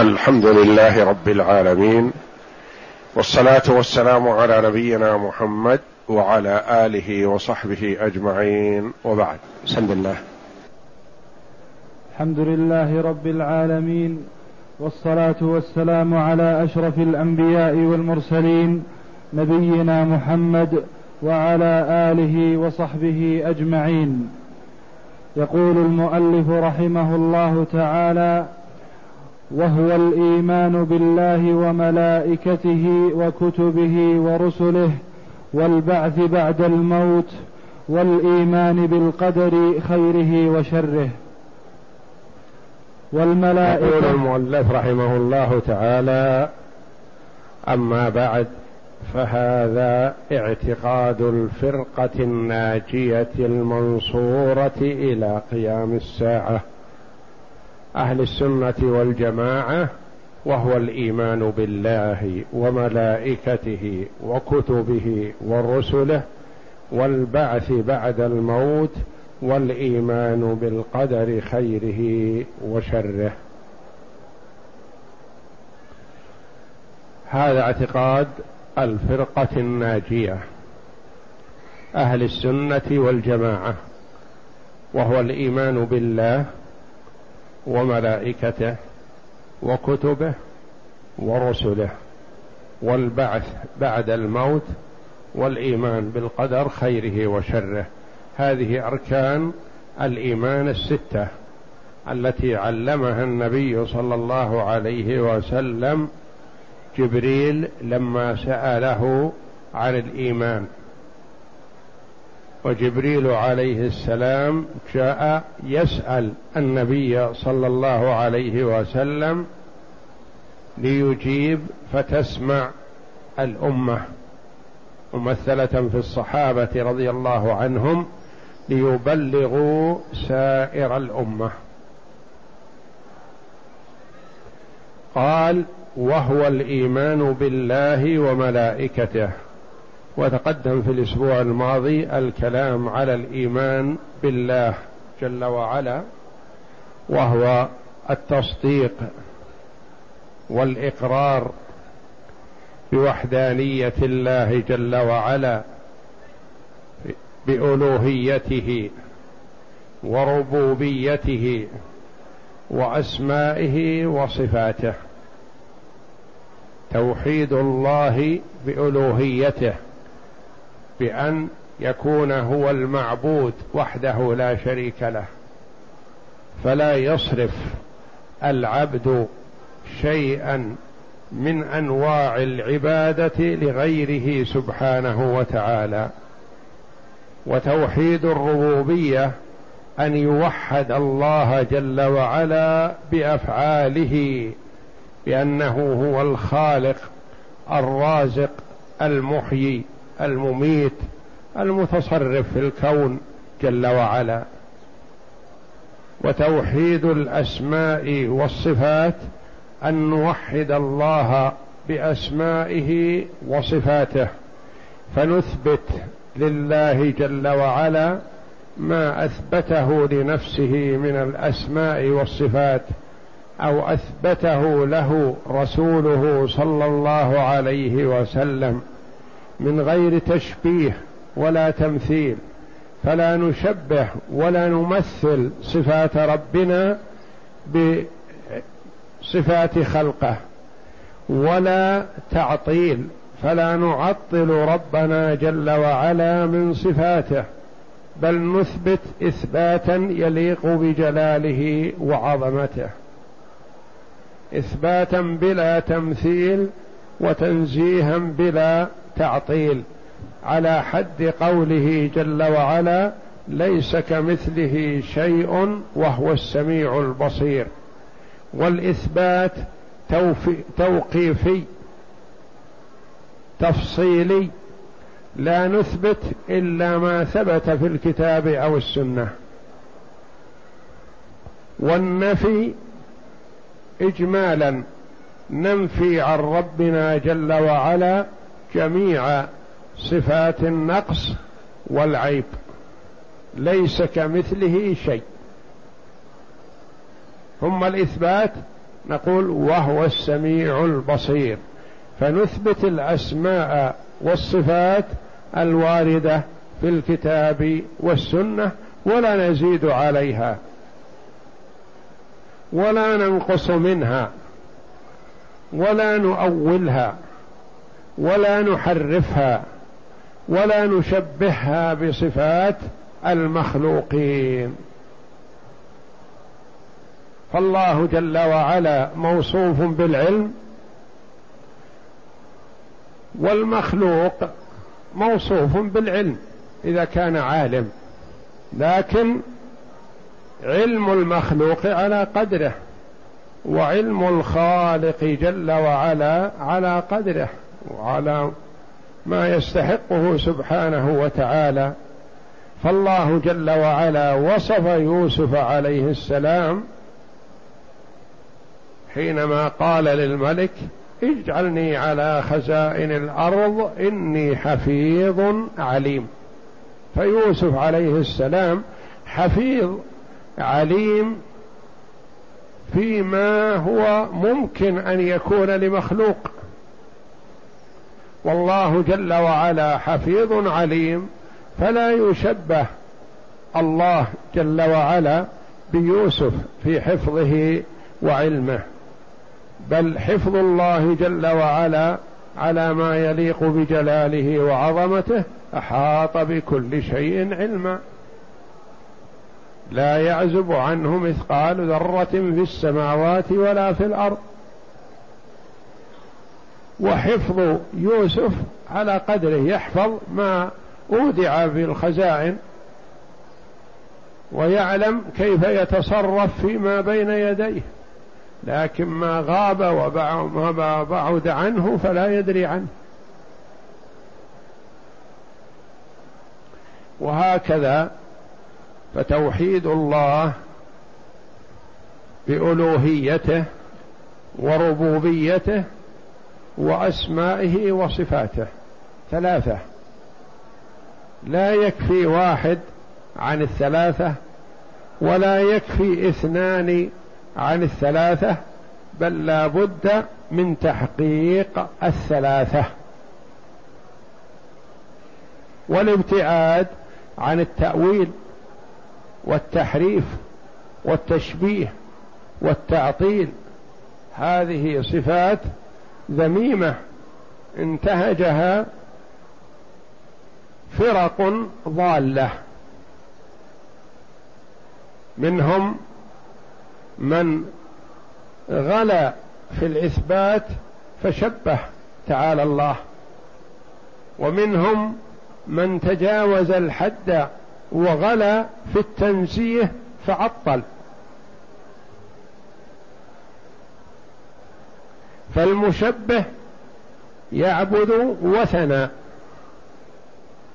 الحمد لله رب العالمين والصلاة والسلام على نبينا محمد وعلى آله وصحبه أجمعين وبعد. بسم الله. الحمد لله رب العالمين والصلاة والسلام على أشرف الأنبياء والمرسلين نبينا محمد وعلى آله وصحبه أجمعين. يقول المؤلف رحمه الله تعالى وهو الإيمان بالله وملائكته وكتبه ورسله والبعث بعد الموت والإيمان بالقدر خيره وشره. والملائكة يقول المؤلف رحمه الله تعالى أما بعد فهذا اعتقاد الفرقة الناجية المنصورة إلى قيام الساعة. أهل السنة والجماعة وهو الإيمان بالله وملائكته وكتبه ورسله والبعث بعد الموت والإيمان بالقدر خيره وشره. هذا اعتقاد الفرقة الناجية أهل السنة والجماعة وهو الإيمان بالله وملائكته وكتبه ورسله والبعث بعد الموت والإيمان بالقدر خيره وشره. هذه أركان الإيمان الستة التي علمها النبي صلى الله عليه وسلم جبريل لما سأله عن الإيمان. وجبريل عليه السلام جاء يسأل النبي صلى الله عليه وسلم ليجيب فتسمع الأمة ممثلة في الصحابة رضي الله عنهم ليبلغوا سائر الأمة. قال وهو الإيمان بالله وملائكته. وتقدم في الأسبوع الماضي الكلام على الإيمان بالله جل وعلا وهو التصديق والإقرار بوحدانية الله جل وعلا بألوهيته وربوبيته وأسمائه وصفاته. توحيد الله بألوهيته. بأن يكون هو المعبود وحده لا شريك له فلا يصرف العبد شيئا من أنواع العبادة لغيره سبحانه وتعالى. وتوحيد الربوبية أن يوحد الله جل وعلا بأفعاله بأنه هو الخالق الرازق المحيي. المميت المتصرف في الكون جل وعلا. وتوحيد الأسماء والصفات أن نوحد الله بأسمائه وصفاته فنثبت لله جل وعلا ما أثبته لنفسه من الأسماء والصفات أو أثبته له رسوله صلى الله عليه وسلم. من غير تشبيه ولا تمثيل فلا نشبه ولا نمثل صفات ربنا بصفات خلقه ولا تعطيل فلا نعطل ربنا جل وعلا من صفاته بل نثبت إثباتا يليق بجلاله وعظمته. إثباتا بلا تمثيل وتنزيها بلا تعطيل على حد قوله جل وعلا ليس كمثله شيء وهو السميع البصير. والإثبات توقيفي تفصيلي لا نثبت إلا ما ثبت في الكتاب أو السنة. والنفي اجمالا ننفي عن ربنا جل وعلا جميع صفات النقص والعيب ليس كمثله شيء. ثم الإثبات نقول وهو السميع البصير. فنثبت الأسماء والصفات الواردة في الكتاب والسنة ولا نزيد عليها ولا ننقص منها ولا نؤولها. ولا نحرفها ولا نشبهها بصفات المخلوقين. فالله جل وعلا موصوف بالعلم والمخلوق موصوف بالعلم إذا كان عالم. لكن علم المخلوق على قدره وعلم الخالق جل وعلا على قدره. وعلى ما يستحقه سبحانه وتعالى فالله جل وعلا وصف يوسف عليه السلام حينما قال للملك اجعلني على خزائن الأرض إني حفيظ عليم. فيوسف عليه السلام حفيظ عليم فيما هو ممكن أن يكون لمخلوق. والله جل وعلا حفيظ عليم فلا يشبه الله جل وعلا بيوسف في حفظه وعلمه. بل حفظ الله جل وعلا على ما يليق بجلاله وعظمته أحاط بكل شيء علما. لا يعزب عنه مثقال ذرة في السماوات ولا في الأرض. وحفظ يوسف على قدره يحفظ ما أودع في الخزائن ويعلم كيف يتصرف فيما بين يديه. لكن ما غاب وما بعد عنه فلا يدري عنه. وهكذا فتوحيد الله بألوهيته وربوبيته وأسمائه وصفاته. ثلاثة. لا يكفي واحد عن الثلاثة ولا يكفي اثنان عن الثلاثة بل لا بد من تحقيق الثلاثة. والابتعاد عن التأويل والتحريف والتشبيه والتعطيل هذه صفات ذميمة انتهجها فرق ضالة. منهم من غلا في الإثبات فشبه تعالى الله. ومنهم من تجاوز الحد وغلا في التنزيه فعطل. فالمشبه يعبد وثنا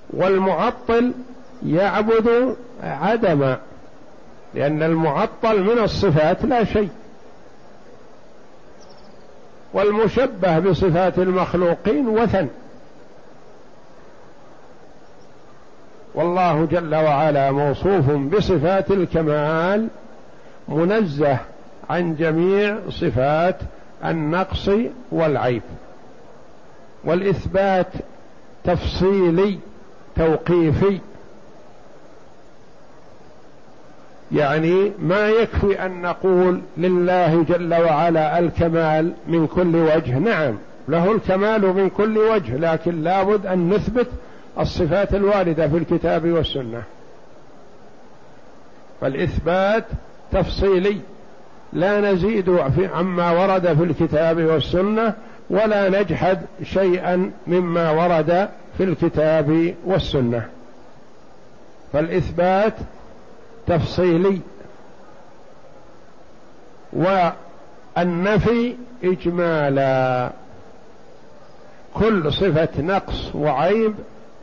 والمعطل يعبد عدما لأن المعطل من الصفات لا شيء. والمشبه بصفات المخلوقين وثن. والله جل وعلا موصوف بصفات الكمال منزه عن جميع صفات النقص والعيب. والإثبات تفصيلي توقيفي. يعني ما يكفي أن نقول لله جل وعلا الكمال من كل وجه. نعم له الكمال من كل وجه لكن لابد أن نثبت الصفات الوارده في الكتاب والسنة. فالإثبات تفصيلي. لا نزيد في عما ورد في الكتاب والسنة ولا نجحد شيئا مما ورد في الكتاب والسنة. فالإثبات تفصيلي. والنفي إجمالا. كل صفة نقص وعيب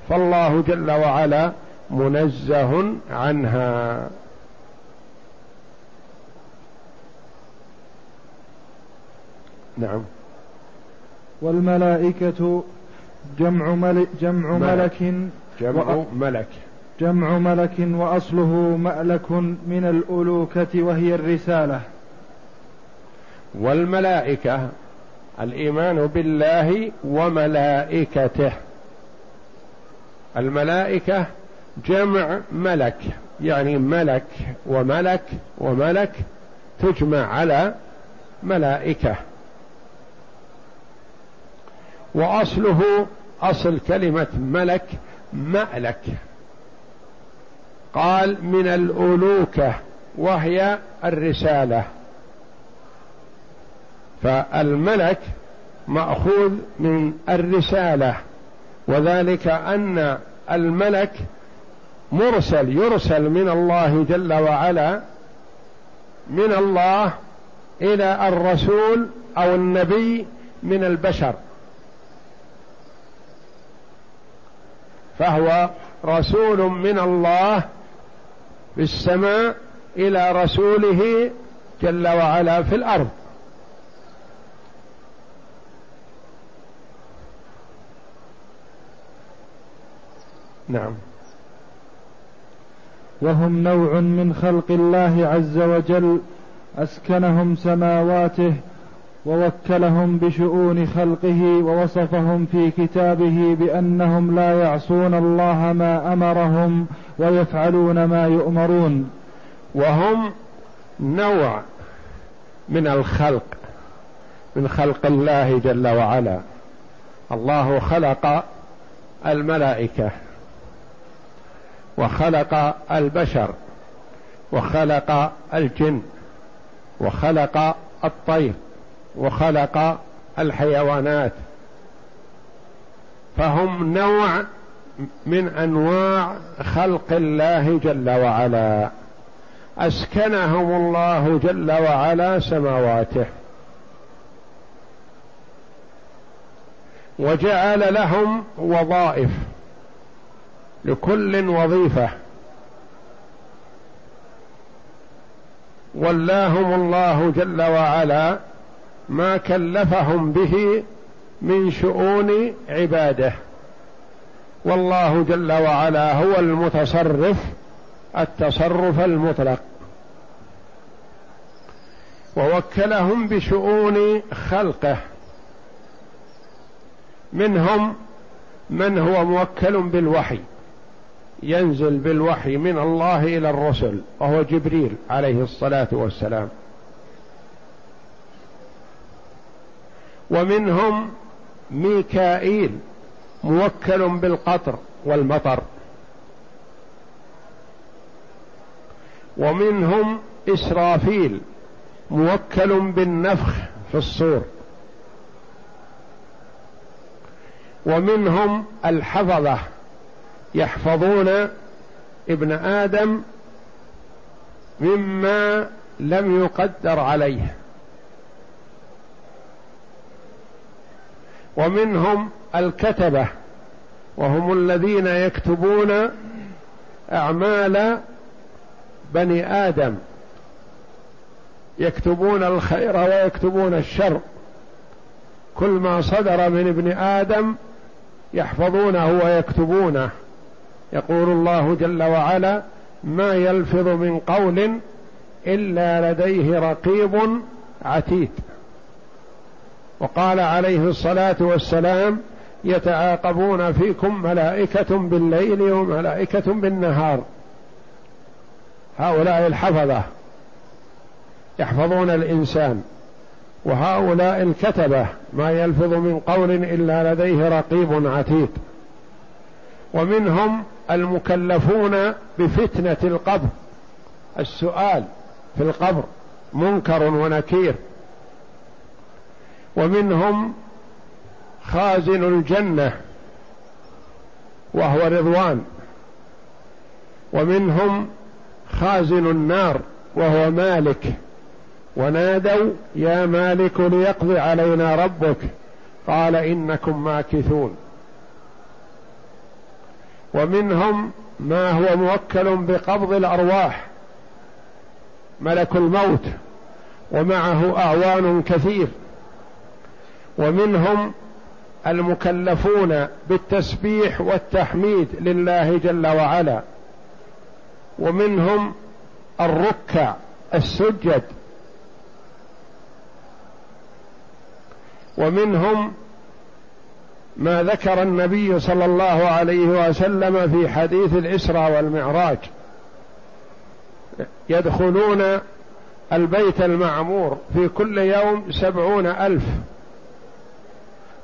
فالله جل وعلا منزه عنها. نعم. والملائكة جمع ملك جمع ملك, ملك جمع ملك. جمع ملك وأصله مألك من الألوكة وهي الرسالة. والملائكة الإيمان بالله وملائكته. الملائكة جمع ملك يعني ملك وملك وملك تجمع على ملائكة. وأصله أصل كلمة ملك مألك. قال من الألوكة وهي الرسالة. فالملك مأخوذ من الرسالة وذلك أن الملك مرسل يرسل من الله جل وعلا من الله إلى الرسول أو النبي من البشر. فهو رسول من الله في السماء إلى رسوله جل وعلا في الأرض. نعم. وهم نوع من خلق الله عز وجل أسكنهم سماواته ووكلهم بشؤون خلقه ووصفهم في كتابه بأنهم لا يعصون الله ما أمرهم ويفعلون ما يؤمرون. وهم نوع من الخلق من خلق الله جل وعلا. الله خلق الملائكة وخلق البشر وخلق الجن وخلق الطير. وخلق الحيوانات. فهم نوع من أنواع خلق الله جل وعلا. أسكنهم الله جل وعلا سماواته. وجعل لهم وظائف لكل وظيفة. ولاهم الله جل وعلا ما كلفهم به من شؤون عباده. والله جل وعلا هو المتصرف التصرف المطلق. ووكلهم بشؤون خلقه. منهم من هو موكل بالوحي ينزل بالوحي من الله إلى الرسل وهو جبريل عليه الصلاة والسلام. ومنهم ميكائيل موكل بالقطر والمطر. ومنهم إسرافيل موكل بالنفخ في الصور. ومنهم الحفظة يحفظون ابن آدم مما لم يقدر عليه. ومنهم الكتبة وهم الذين يكتبون أعمال بني آدم. يكتبون الخير ويكتبون الشر. كل ما صدر من ابن آدم يحفظونه ويكتبونه. يقول الله جل وعلا ما يلفظ من قول إلا لديه رقيب عتيد. وقال عليه الصلاة والسلام يتعاقبون فيكم ملائكة بالليل وملائكة بالنهار. هؤلاء الحفظة يحفظون الإنسان وهؤلاء الكتبة ما يلفظ من قول إلا لديه رقيب عتيد. ومنهم المكلفون بفتنة القبر. السؤال في القبر منكر ونكير. ومنهم خازن الجنة وهو رضوان. ومنهم خازن النار وهو مالك. ونادوا يا مالك ليقضي علينا ربك. قال إنكم ماكثون. ومنهم ما هو موكل بقبض الأرواح ملك الموت. ومعه أعوان كثير. ومنهم المكلفون بالتسبيح والتحميد لله جل وعلا. ومنهم الركع السجد. ومنهم ما ذكر النبي صلى الله عليه وسلم في حديث الإسراء والمعراج. يدخلون البيت المعمور في كل يوم سبعون ألف.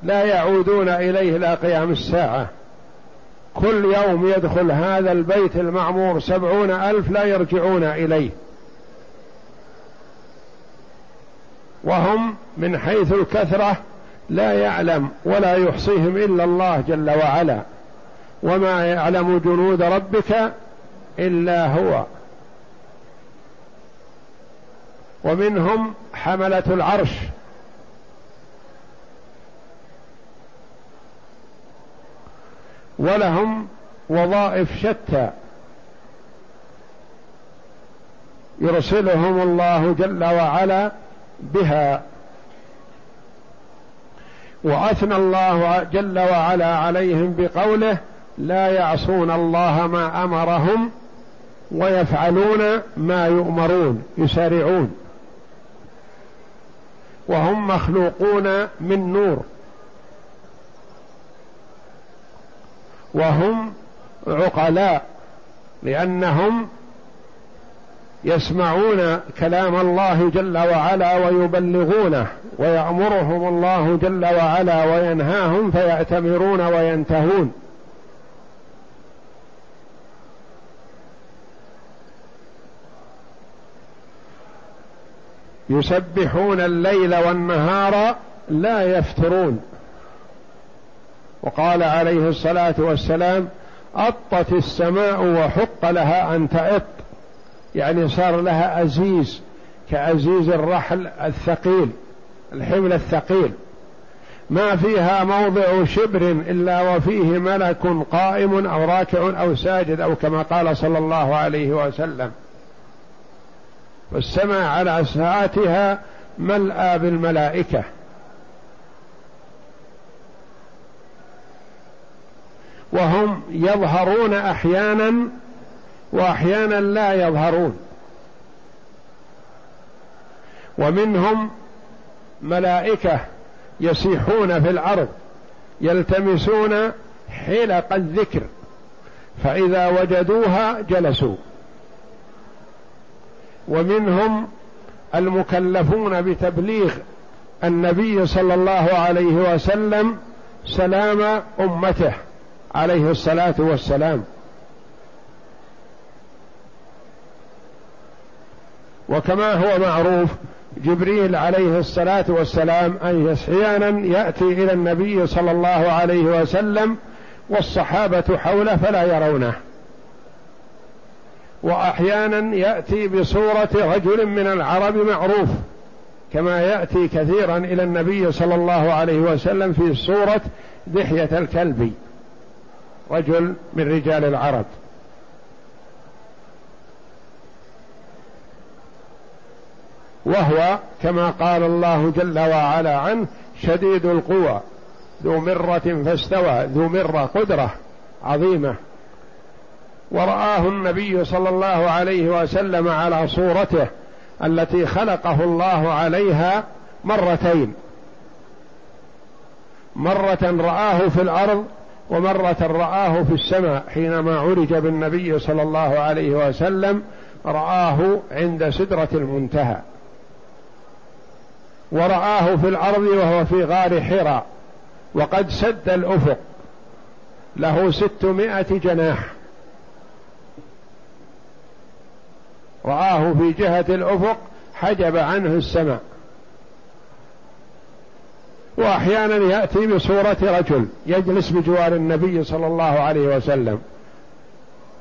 لا يعودون إليه إلى قيام الساعة. كل يوم يدخل هذا البيت المعمور سبعون ألف لا يرجعون إليه. وهم من حيث الكثرة لا يعلم ولا يحصيهم إلا الله جل وعلا. وما يعلم جنود ربك إلا هو. ومنهم حملة العرش. ولهم وظائف شتى. يرسلهم الله جل وعلا بها. وأثنى الله جل وعلا عليهم بقوله لا يعصون الله ما أمرهم ويفعلون ما يؤمرون يسارعون. وهم مخلوقون من نور. وهم عقلاء لأنهم يسمعون كلام الله جل وعلا ويبلغونه ويأمرهم الله جل وعلا وينهاهم فيأتمرون وينتهون. يسبحون الليل والنهار لا يفترون. وقال عليه الصلاة والسلام أطت السماء وحق لها أن تأط. يعني صار لها أزيز كأزيز الرحل الثقيل الحمل الثقيل. ما فيها موضع شبر إلا وفيه ملك قائم أو راكع أو ساجد أو كما قال صلى الله عليه وسلم. والسماء على ساعتها ملأى بالملائكة. وهم يظهرون أحيانا وأحيانا لا يظهرون. ومنهم ملائكة يسيحون في الأرض يلتمسون حلق الذكر فإذا وجدوها جلسوا. ومنهم المكلفون بتبليغ النبي صلى الله عليه وسلم سلام أمته. عليه الصلاة والسلام. وكما هو معروف جبريل عليه الصلاة والسلام اي أحيانا يأتي إلى النبي صلى الله عليه وسلم والصحابة حوله فلا يرونه. وأحيانا يأتي بصورة رجل من العرب معروف كما يأتي كثيرا إلى النبي صلى الله عليه وسلم في صورة دحية الكلب. رجل من رجال العرب. وهو كما قال الله جل وعلا عنه شديد القوى ذو مرة فاستوى ذو مرة قدرة عظيمة. ورآه النبي صلى الله عليه وسلم على صورته التي خلقه الله عليها مرتين. مرة رآه في الأرض ومرة رآه في السماء حينما عرج بالنبي صلى الله عليه وسلم رآه عند سدرة المنتهى. ورآه في الأرض وهو في غار حراء. وقد سد الأفق. له ستمائة جناح. رآه في جهة الأفق حجب عنه السماء. وأحيانا يأتي بصورة رجل يجلس بجوار النبي صلى الله عليه وسلم.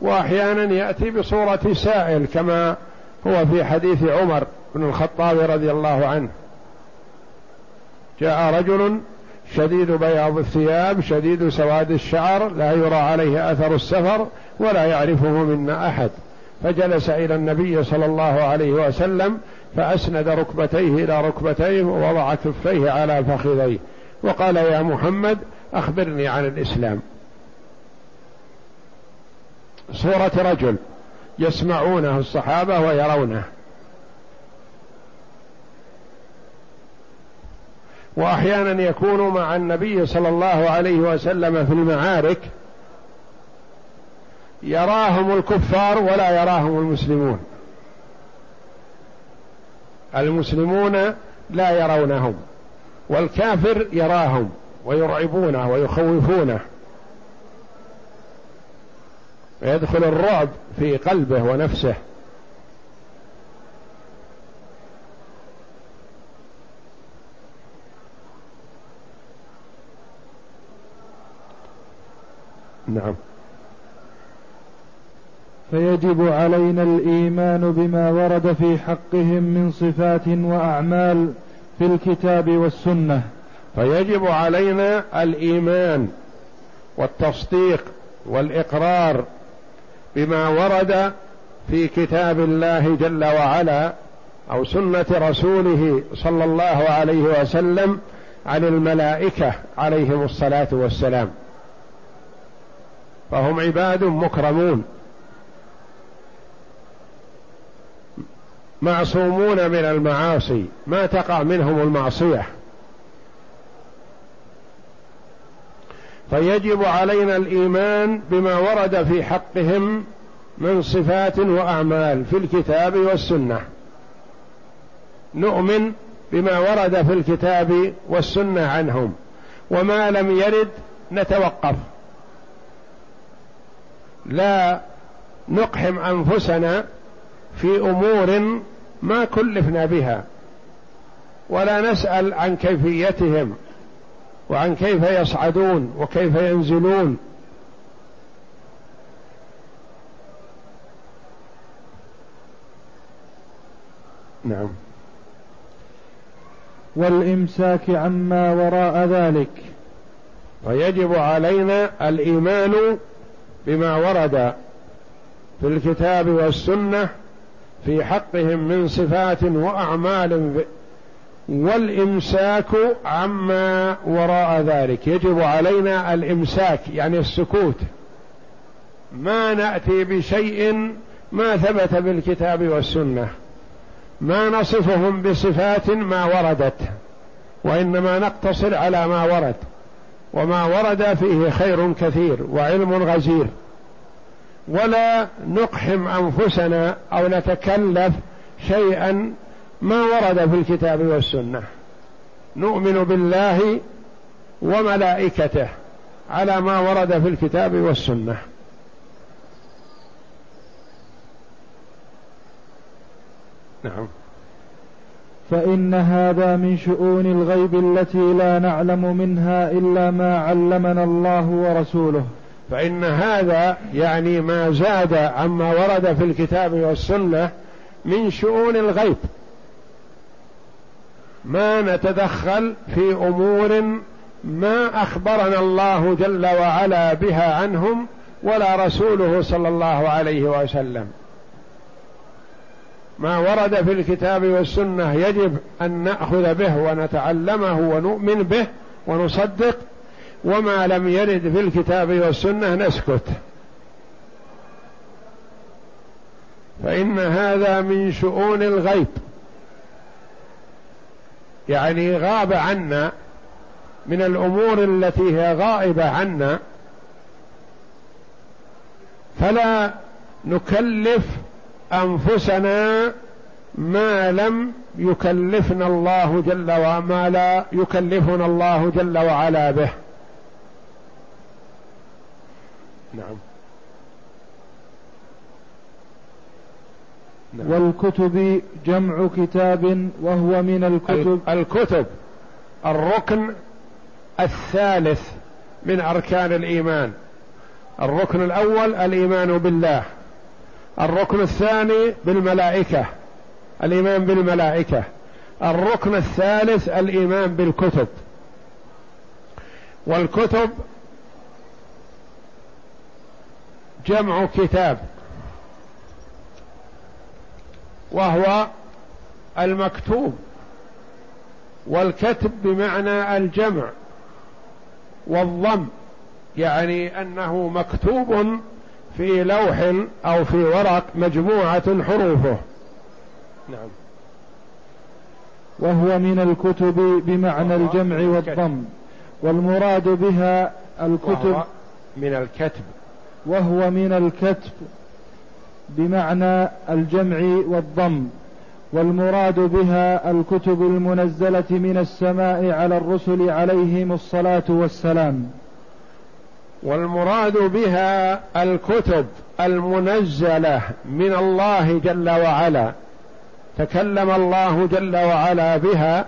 وأحيانا يأتي بصورة سائل كما هو في حديث عمر بن الخطاب رضي الله عنه. جاء رجل شديد بياض الثياب شديد سواد الشعر لا يرى عليه أثر السفر ولا يعرفه منا أحد. فجلس إلى النبي صلى الله عليه وسلم فأسند ركبتيه إلى ركبتيه ووضع كفيه على فخذيه. وقال يا محمد أخبرني عن الإسلام. صورة رجل يسمعونه الصحابة ويرونه. وأحيانا يكون مع النبي صلى الله عليه وسلم في المعارك يراهم الكفار ولا يراهم المسلمون. المسلمون لا يرونهم والكافر يراهم ويرعبونه ويخوفونه. ويدخل الرعب في قلبه ونفسه. نعم. فيجب علينا الإيمان بما ورد في حقهم من صفات وأعمال في الكتاب والسنة. فيجب علينا الإيمان والتصديق والإقرار بما ورد في كتاب الله جل وعلا أو سنة رسوله صلى الله عليه وسلم عن الملائكة عليهم الصلاة والسلام. فهم عباد مكرمون. معصومون من المعاصي ما تقع منهم المعصية. فيجب علينا الإيمان بما ورد في حقهم من صفات وأعمال في الكتاب والسنة. نؤمن بما ورد في الكتاب والسنة عنهم وما لم يرد نتوقف. لا نقحم أنفسنا في أمور ما كلفنا بها ولا نسأل عن كيفيتهم وعن كيف يصعدون وكيف ينزلون. نعم. والإمساك عما وراء ذلك. ويجب علينا الإيمان بما ورد في الكتاب والسنة في حقهم من صفات وأعمال والإمساك عما وراء ذلك. يجب علينا الإمساك يعني السكوت. ما نأتي بشيء ما ثبت بالكتاب والسنة. ما نصفهم بصفات ما وردت وإنما نقتصر على ما ورد. وما ورد فيه خير كثير وعلم غزير. ولا نقحم أنفسنا أو نتكلف شيئا ما ورد في الكتاب والسنة. نؤمن بالله وملائكته على ما ورد في الكتاب والسنة. نعم. فإن هذا من شؤون الغيب التي لا نعلم منها إلا ما علمنا الله ورسوله. فإن هذا يعني ما زاد عما ورد في الكتاب والسنة من شؤون الغيب. ما نتدخل في أمور ما أخبرنا الله جل وعلا بها عنهم ولا رسوله صلى الله عليه وسلم. ما ورد في الكتاب والسنة يجب أن نأخذ به ونتعلمه ونؤمن به ونصدق وما لم يرد في الكتاب والسنة نسكت. فإن هذا من شؤون الغيب. يعني غاب عنا من الأمور التي هي غائبة عنا. فلا نكلف أنفسنا ما لم يكلفنا الله جل وما لا يكلفنا الله جل وعلا به. نعم. نعم. والكتب جمع كتاب وهو من الكتب. الكتب. الركن الثالث من أركان الإيمان. الركن الأول الإيمان بالله. الركن الثاني بالملائكة. الإيمان بالملائكة. الركن الثالث الإيمان بالكتب. والكتب جمع كتاب وهو المكتوب والكتب بمعنى الجمع والضم يعني أنه مكتوب في لوح أو في ورق مجموعة حروفه. نعم. وهو من الكتب بمعنى الجمع والضم والمراد بها الكتب من الكتب. وهو من الكتب بمعنى الجمع والضم والمراد بها الكتب المنزلة من السماء على الرسل عليهم الصلاة والسلام. والمراد بها الكتب المنزلة من الله جل وعلا تكلم الله جل وعلا بها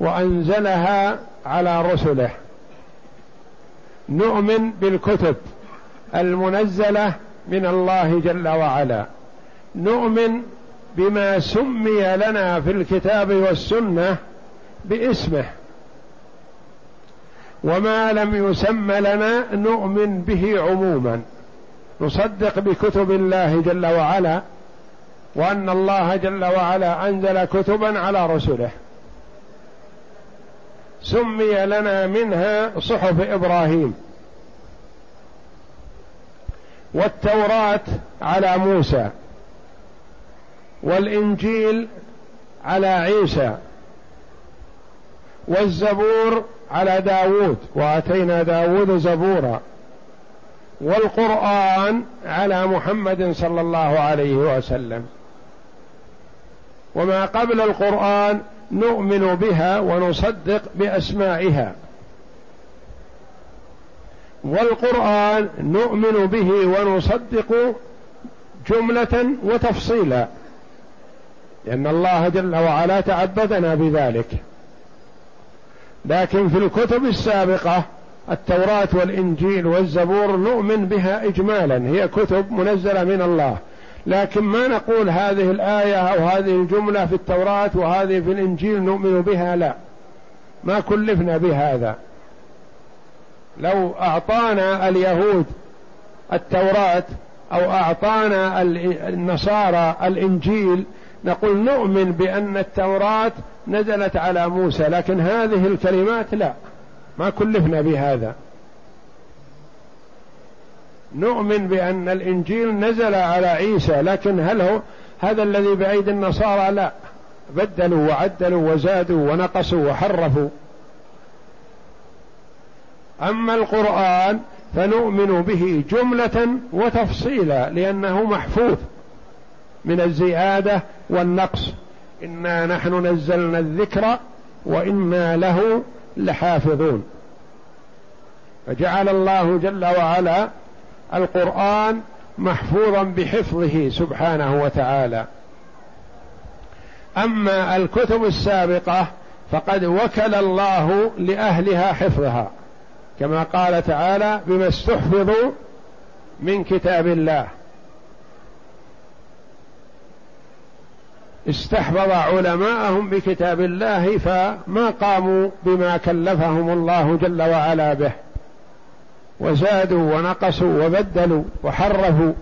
وأنزلها على رسله. نؤمن بالكتب. المنزلة من الله جل وعلا. نؤمن بما سمي لنا في الكتاب والسنة باسمه. وما لم يسم لنا نؤمن به عموما. نصدق بكتب الله جل وعلا وأن الله جل وعلا أنزل كتبا على رسله. سمي لنا منها صحف إبراهيم. والتوراة على موسى والإنجيل على عيسى والزبور على داود وآتينا داود زبورا والقرآن على محمد صلى الله عليه وسلم. وما قبل القرآن نؤمن بها ونصدق بأسمائها. والقرآن نؤمن به ونصدق جملة وتفصيلا. لأن الله جل وعلا تعبدنا بذلك. لكن في الكتب السابقة التوراة والإنجيل والزبور نؤمن بها اجمالا. هي كتب منزلة من الله. لكن ما نقول هذه الآية أو هذه الجملة في التوراة وهذه في الإنجيل نؤمن بها؟ لا. ما كلفنا بهذا. لو أعطانا اليهود التوراة أو أعطانا النصارى الإنجيل نقول نؤمن بأن التوراة نزلت على موسى لكن هذه الكلمات لا. ما كلفنا بهذا. نؤمن بأن الإنجيل نزل على عيسى لكن هل هو هذا الذي بأيدي النصارى؟ لا. بدلوا وعدلوا وزادوا ونقصوا وحرفوا. أما القرآن فنؤمن به جملة وتفصيلا لأنه محفوظ من الزيادة والنقص. إنا نحن نزلنا الذكر وإنا له لحافظون. فجعل الله جل وعلا القرآن محفوظا بحفظه سبحانه وتعالى. أما الكتب السابقة فقد وكل الله لأهلها حفظها. كما قال تعالى بما استحفظوا من كتاب الله استحفظ علماءهم بكتاب الله فما قاموا بما كلفهم الله جل وعلا به وزادوا ونقصوا وبدلوا وحرفوا.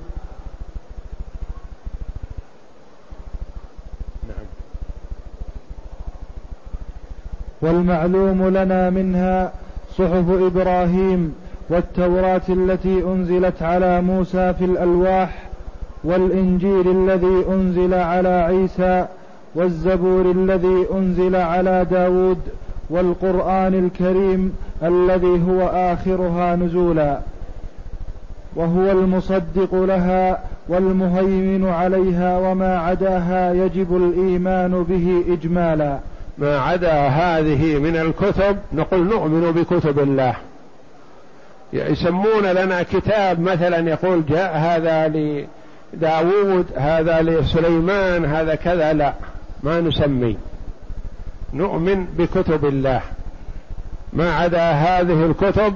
والمعلوم لنا منها صحف إبراهيم والتوراة التي أنزلت على موسى في الألواح والإنجيل الذي أنزل على عيسى والزبور الذي أنزل على داود والقرآن الكريم الذي هو آخرها نزولا وهو المصدق لها والمهيمن عليها وما عداها يجب الإيمان به إجمالا ما عدا هذه من الكتب نقول نؤمن بكتب الله. يسمون لنا كتاب مثلا يقول جاء هذا لداود هذا لسليمان هذا كذا لا ما نسمي. نؤمن بكتب الله. ما عدا هذه الكتب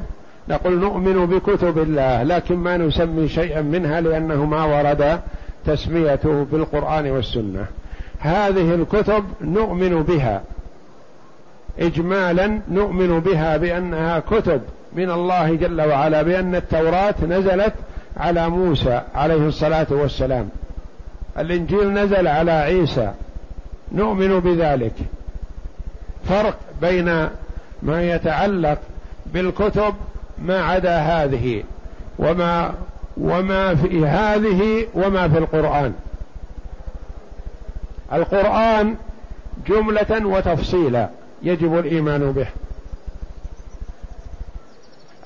نقول نؤمن بكتب الله لكن ما نسمي شيئا منها لأنه ما ورد تسميته بالقرآن والسنة. هذه الكتب نؤمن بها. إجمالا نؤمن بها بأنها كتب من الله جل وعلا بأن التوراة نزلت على موسى عليه الصلاة والسلام. الإنجيل نزل على عيسى. نؤمن بذلك. فرق بين ما يتعلق بالكتب ما عدا هذه وما وما في هذه وما في القرآن. القرآن جملة وتفصيلا يجب الإيمان به.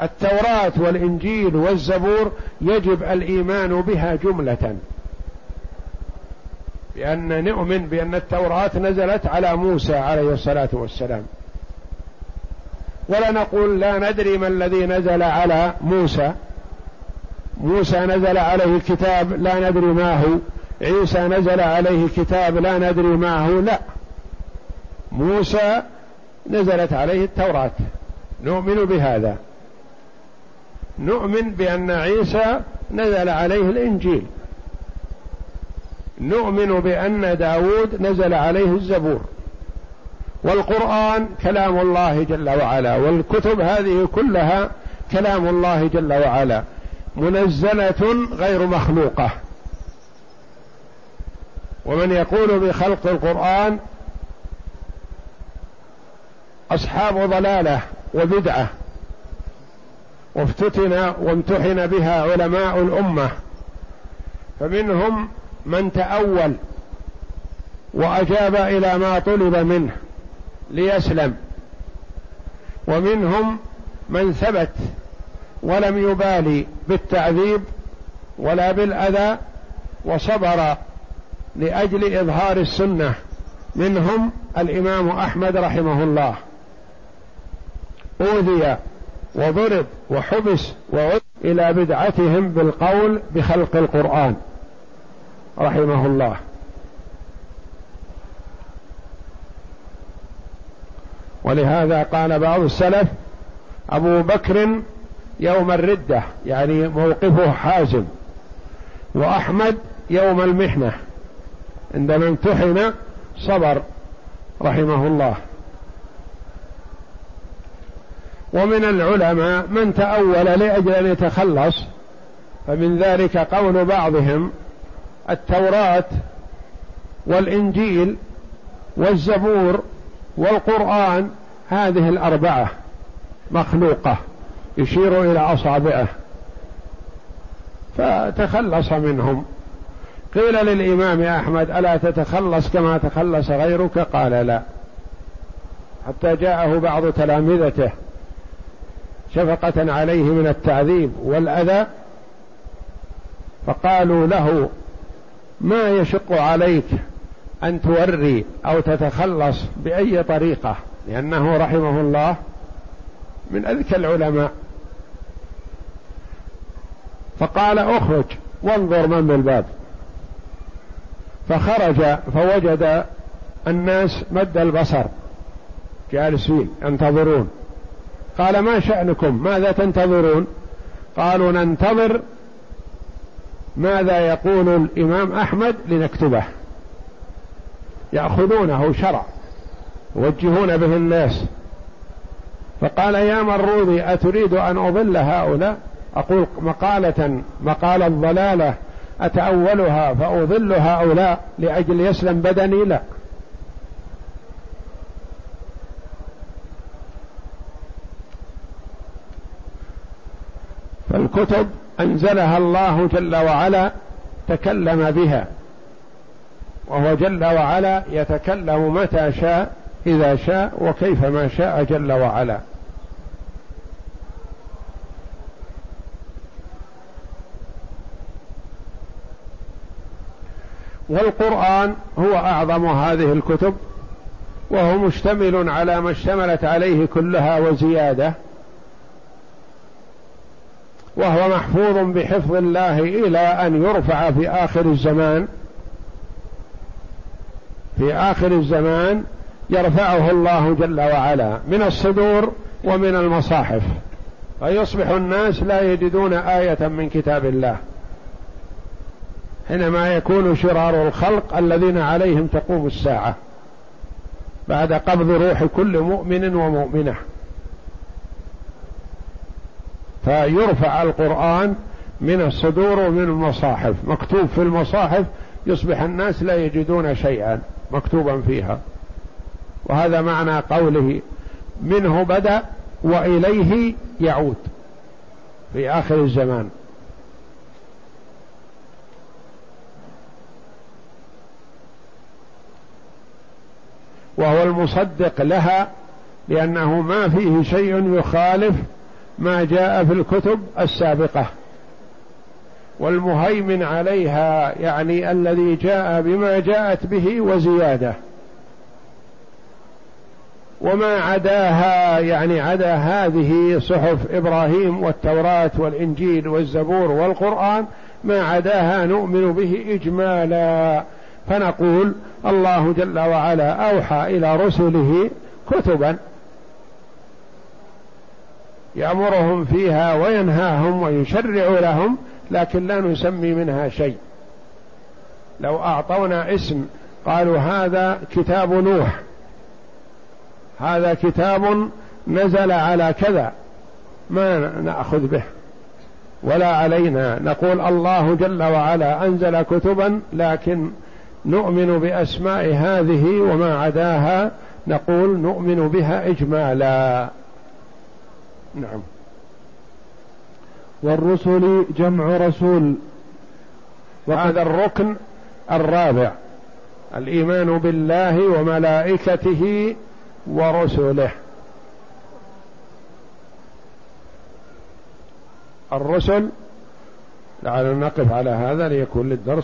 التوراة والإنجيل والزبور يجب الإيمان بها جملة. بأن نؤمن بأن التوراة نزلت على موسى عليه الصلاة والسلام. ولا نقول لا ندري ما الذي نزل على موسى. موسى نزل عليه كتاب لا ندري ما هو. عيسى نزل عليه كتاب لا ندري ما هو لا. موسى نزلت عليه التوراة. نؤمن بهذا. نؤمن بأن عيسى نزل عليه الإنجيل. نؤمن بأن داود نزل عليه الزبور. والقرآن كلام الله جل وعلا والكتب هذه كلها كلام الله جل وعلا منزلة غير مخلوقة. ومن يقول بخلق القرآن أصحاب ضلالة وبدعة وافتتن وامتحن بها علماء الأمة فمنهم من تأول وأجاب إلى ما طلب منه ليسلم ومنهم من ثبت ولم يبالي بالتعذيب ولا بالأذى وصبر لأجل إظهار السنة منهم الإمام أحمد رحمه الله. أوذي وضرب وحبس وعد إلى بدعتهم بالقول بخلق القرآن رحمه الله. ولهذا قال بعض السلف أبو بكر يوم الردة يعني موقفه حازم وأحمد يوم المحنة. عندما امتحن صبر رحمه الله. ومن العلماء من تأول لأجل أن يتخلص فمن ذلك قول بعضهم التوراة والإنجيل والزبور والقرآن هذه الأربعة مخلوقة يشير إلى أصابعه فتخلص منهم. قيل للإمام أحمد ألا تتخلص كما تخلص غيرك؟ قال لا. حتى جاءه بعض تلامذته شفقة عليه من التعذيب والأذى فقالوا له ما يشق عليك أن توري أو تتخلص بأي طريقة؟ لأنه رحمه الله من أذكى العلماء. فقال اخرج وانظر من بالباب. فخرج فوجد الناس مد البصر. جالسين ينتظرون. قال ما شأنكم؟ ماذا تنتظرون؟ قالوا ننتظر ماذا يقول الإمام أحمد لنكتبه. يأخذونه شرع يوجهون به الناس. فقال يا مروضي أتريد أن أضل هؤلاء؟ أقول مقالة مقال الضلالة أتأولها فأضل هؤلاء لأجل يسلم بدني؟ لا. فالكتب أنزلها الله جل وعلا تكلم بها وهو جل وعلا يتكلم متى شاء إذا شاء وكيفما شاء جل وعلا. والقرآن هو أعظم هذه الكتب وهو مشتمل على ما اشتملت عليه كلها وزيادة وهو محفوظ بحفظ الله إلى أن يرفع في آخر الزمان في آخر الزمان يرفعه الله جل وعلا من الصدور ومن المصاحف فيصبح الناس لا يجدون آية من كتاب الله. حينما يكون شرار الخلق الذين عليهم تقوم الساعة بعد قبض روح كل مؤمن ومؤمنة. فيرفع القرآن من الصدور ومن المصاحف. مكتوب في المصاحف يصبح الناس لا يجدون شيئا مكتوبا فيها. وهذا معنى قوله منه بدأ وإليه يعود في آخر الزمان. وهو المصدق لها لأنه ما فيه شيء يخالف ما جاء في الكتب السابقة. والمهيمن عليها يعني الذي جاء بما جاءت به وزيادة. وما عداها يعني عدا هذه صحف إبراهيم والتوراة والإنجيل والزبور والقرآن ما عداها نؤمن به إجمالا. فنقول الله جل وعلا أوحى إلى رسله كتبا يأمرهم فيها وينهاهم ويشرع لهم لكن لا نسمي منها شيء. لو أعطونا اسم قالوا هذا كتاب نوح هذا كتاب نزل على كذا ما نأخذ به. ولا علينا. نقول الله جل وعلا أنزل كتبا لكن نؤمن بأسماء هذه وما عداها نقول نؤمن بها اجمالا. نعم. والرسل جمع رسول. وهذا الركن الرابع الإيمان بالله وملائكته ورسله. الرسل لعلنا نقف على هذا ليكون للدرس.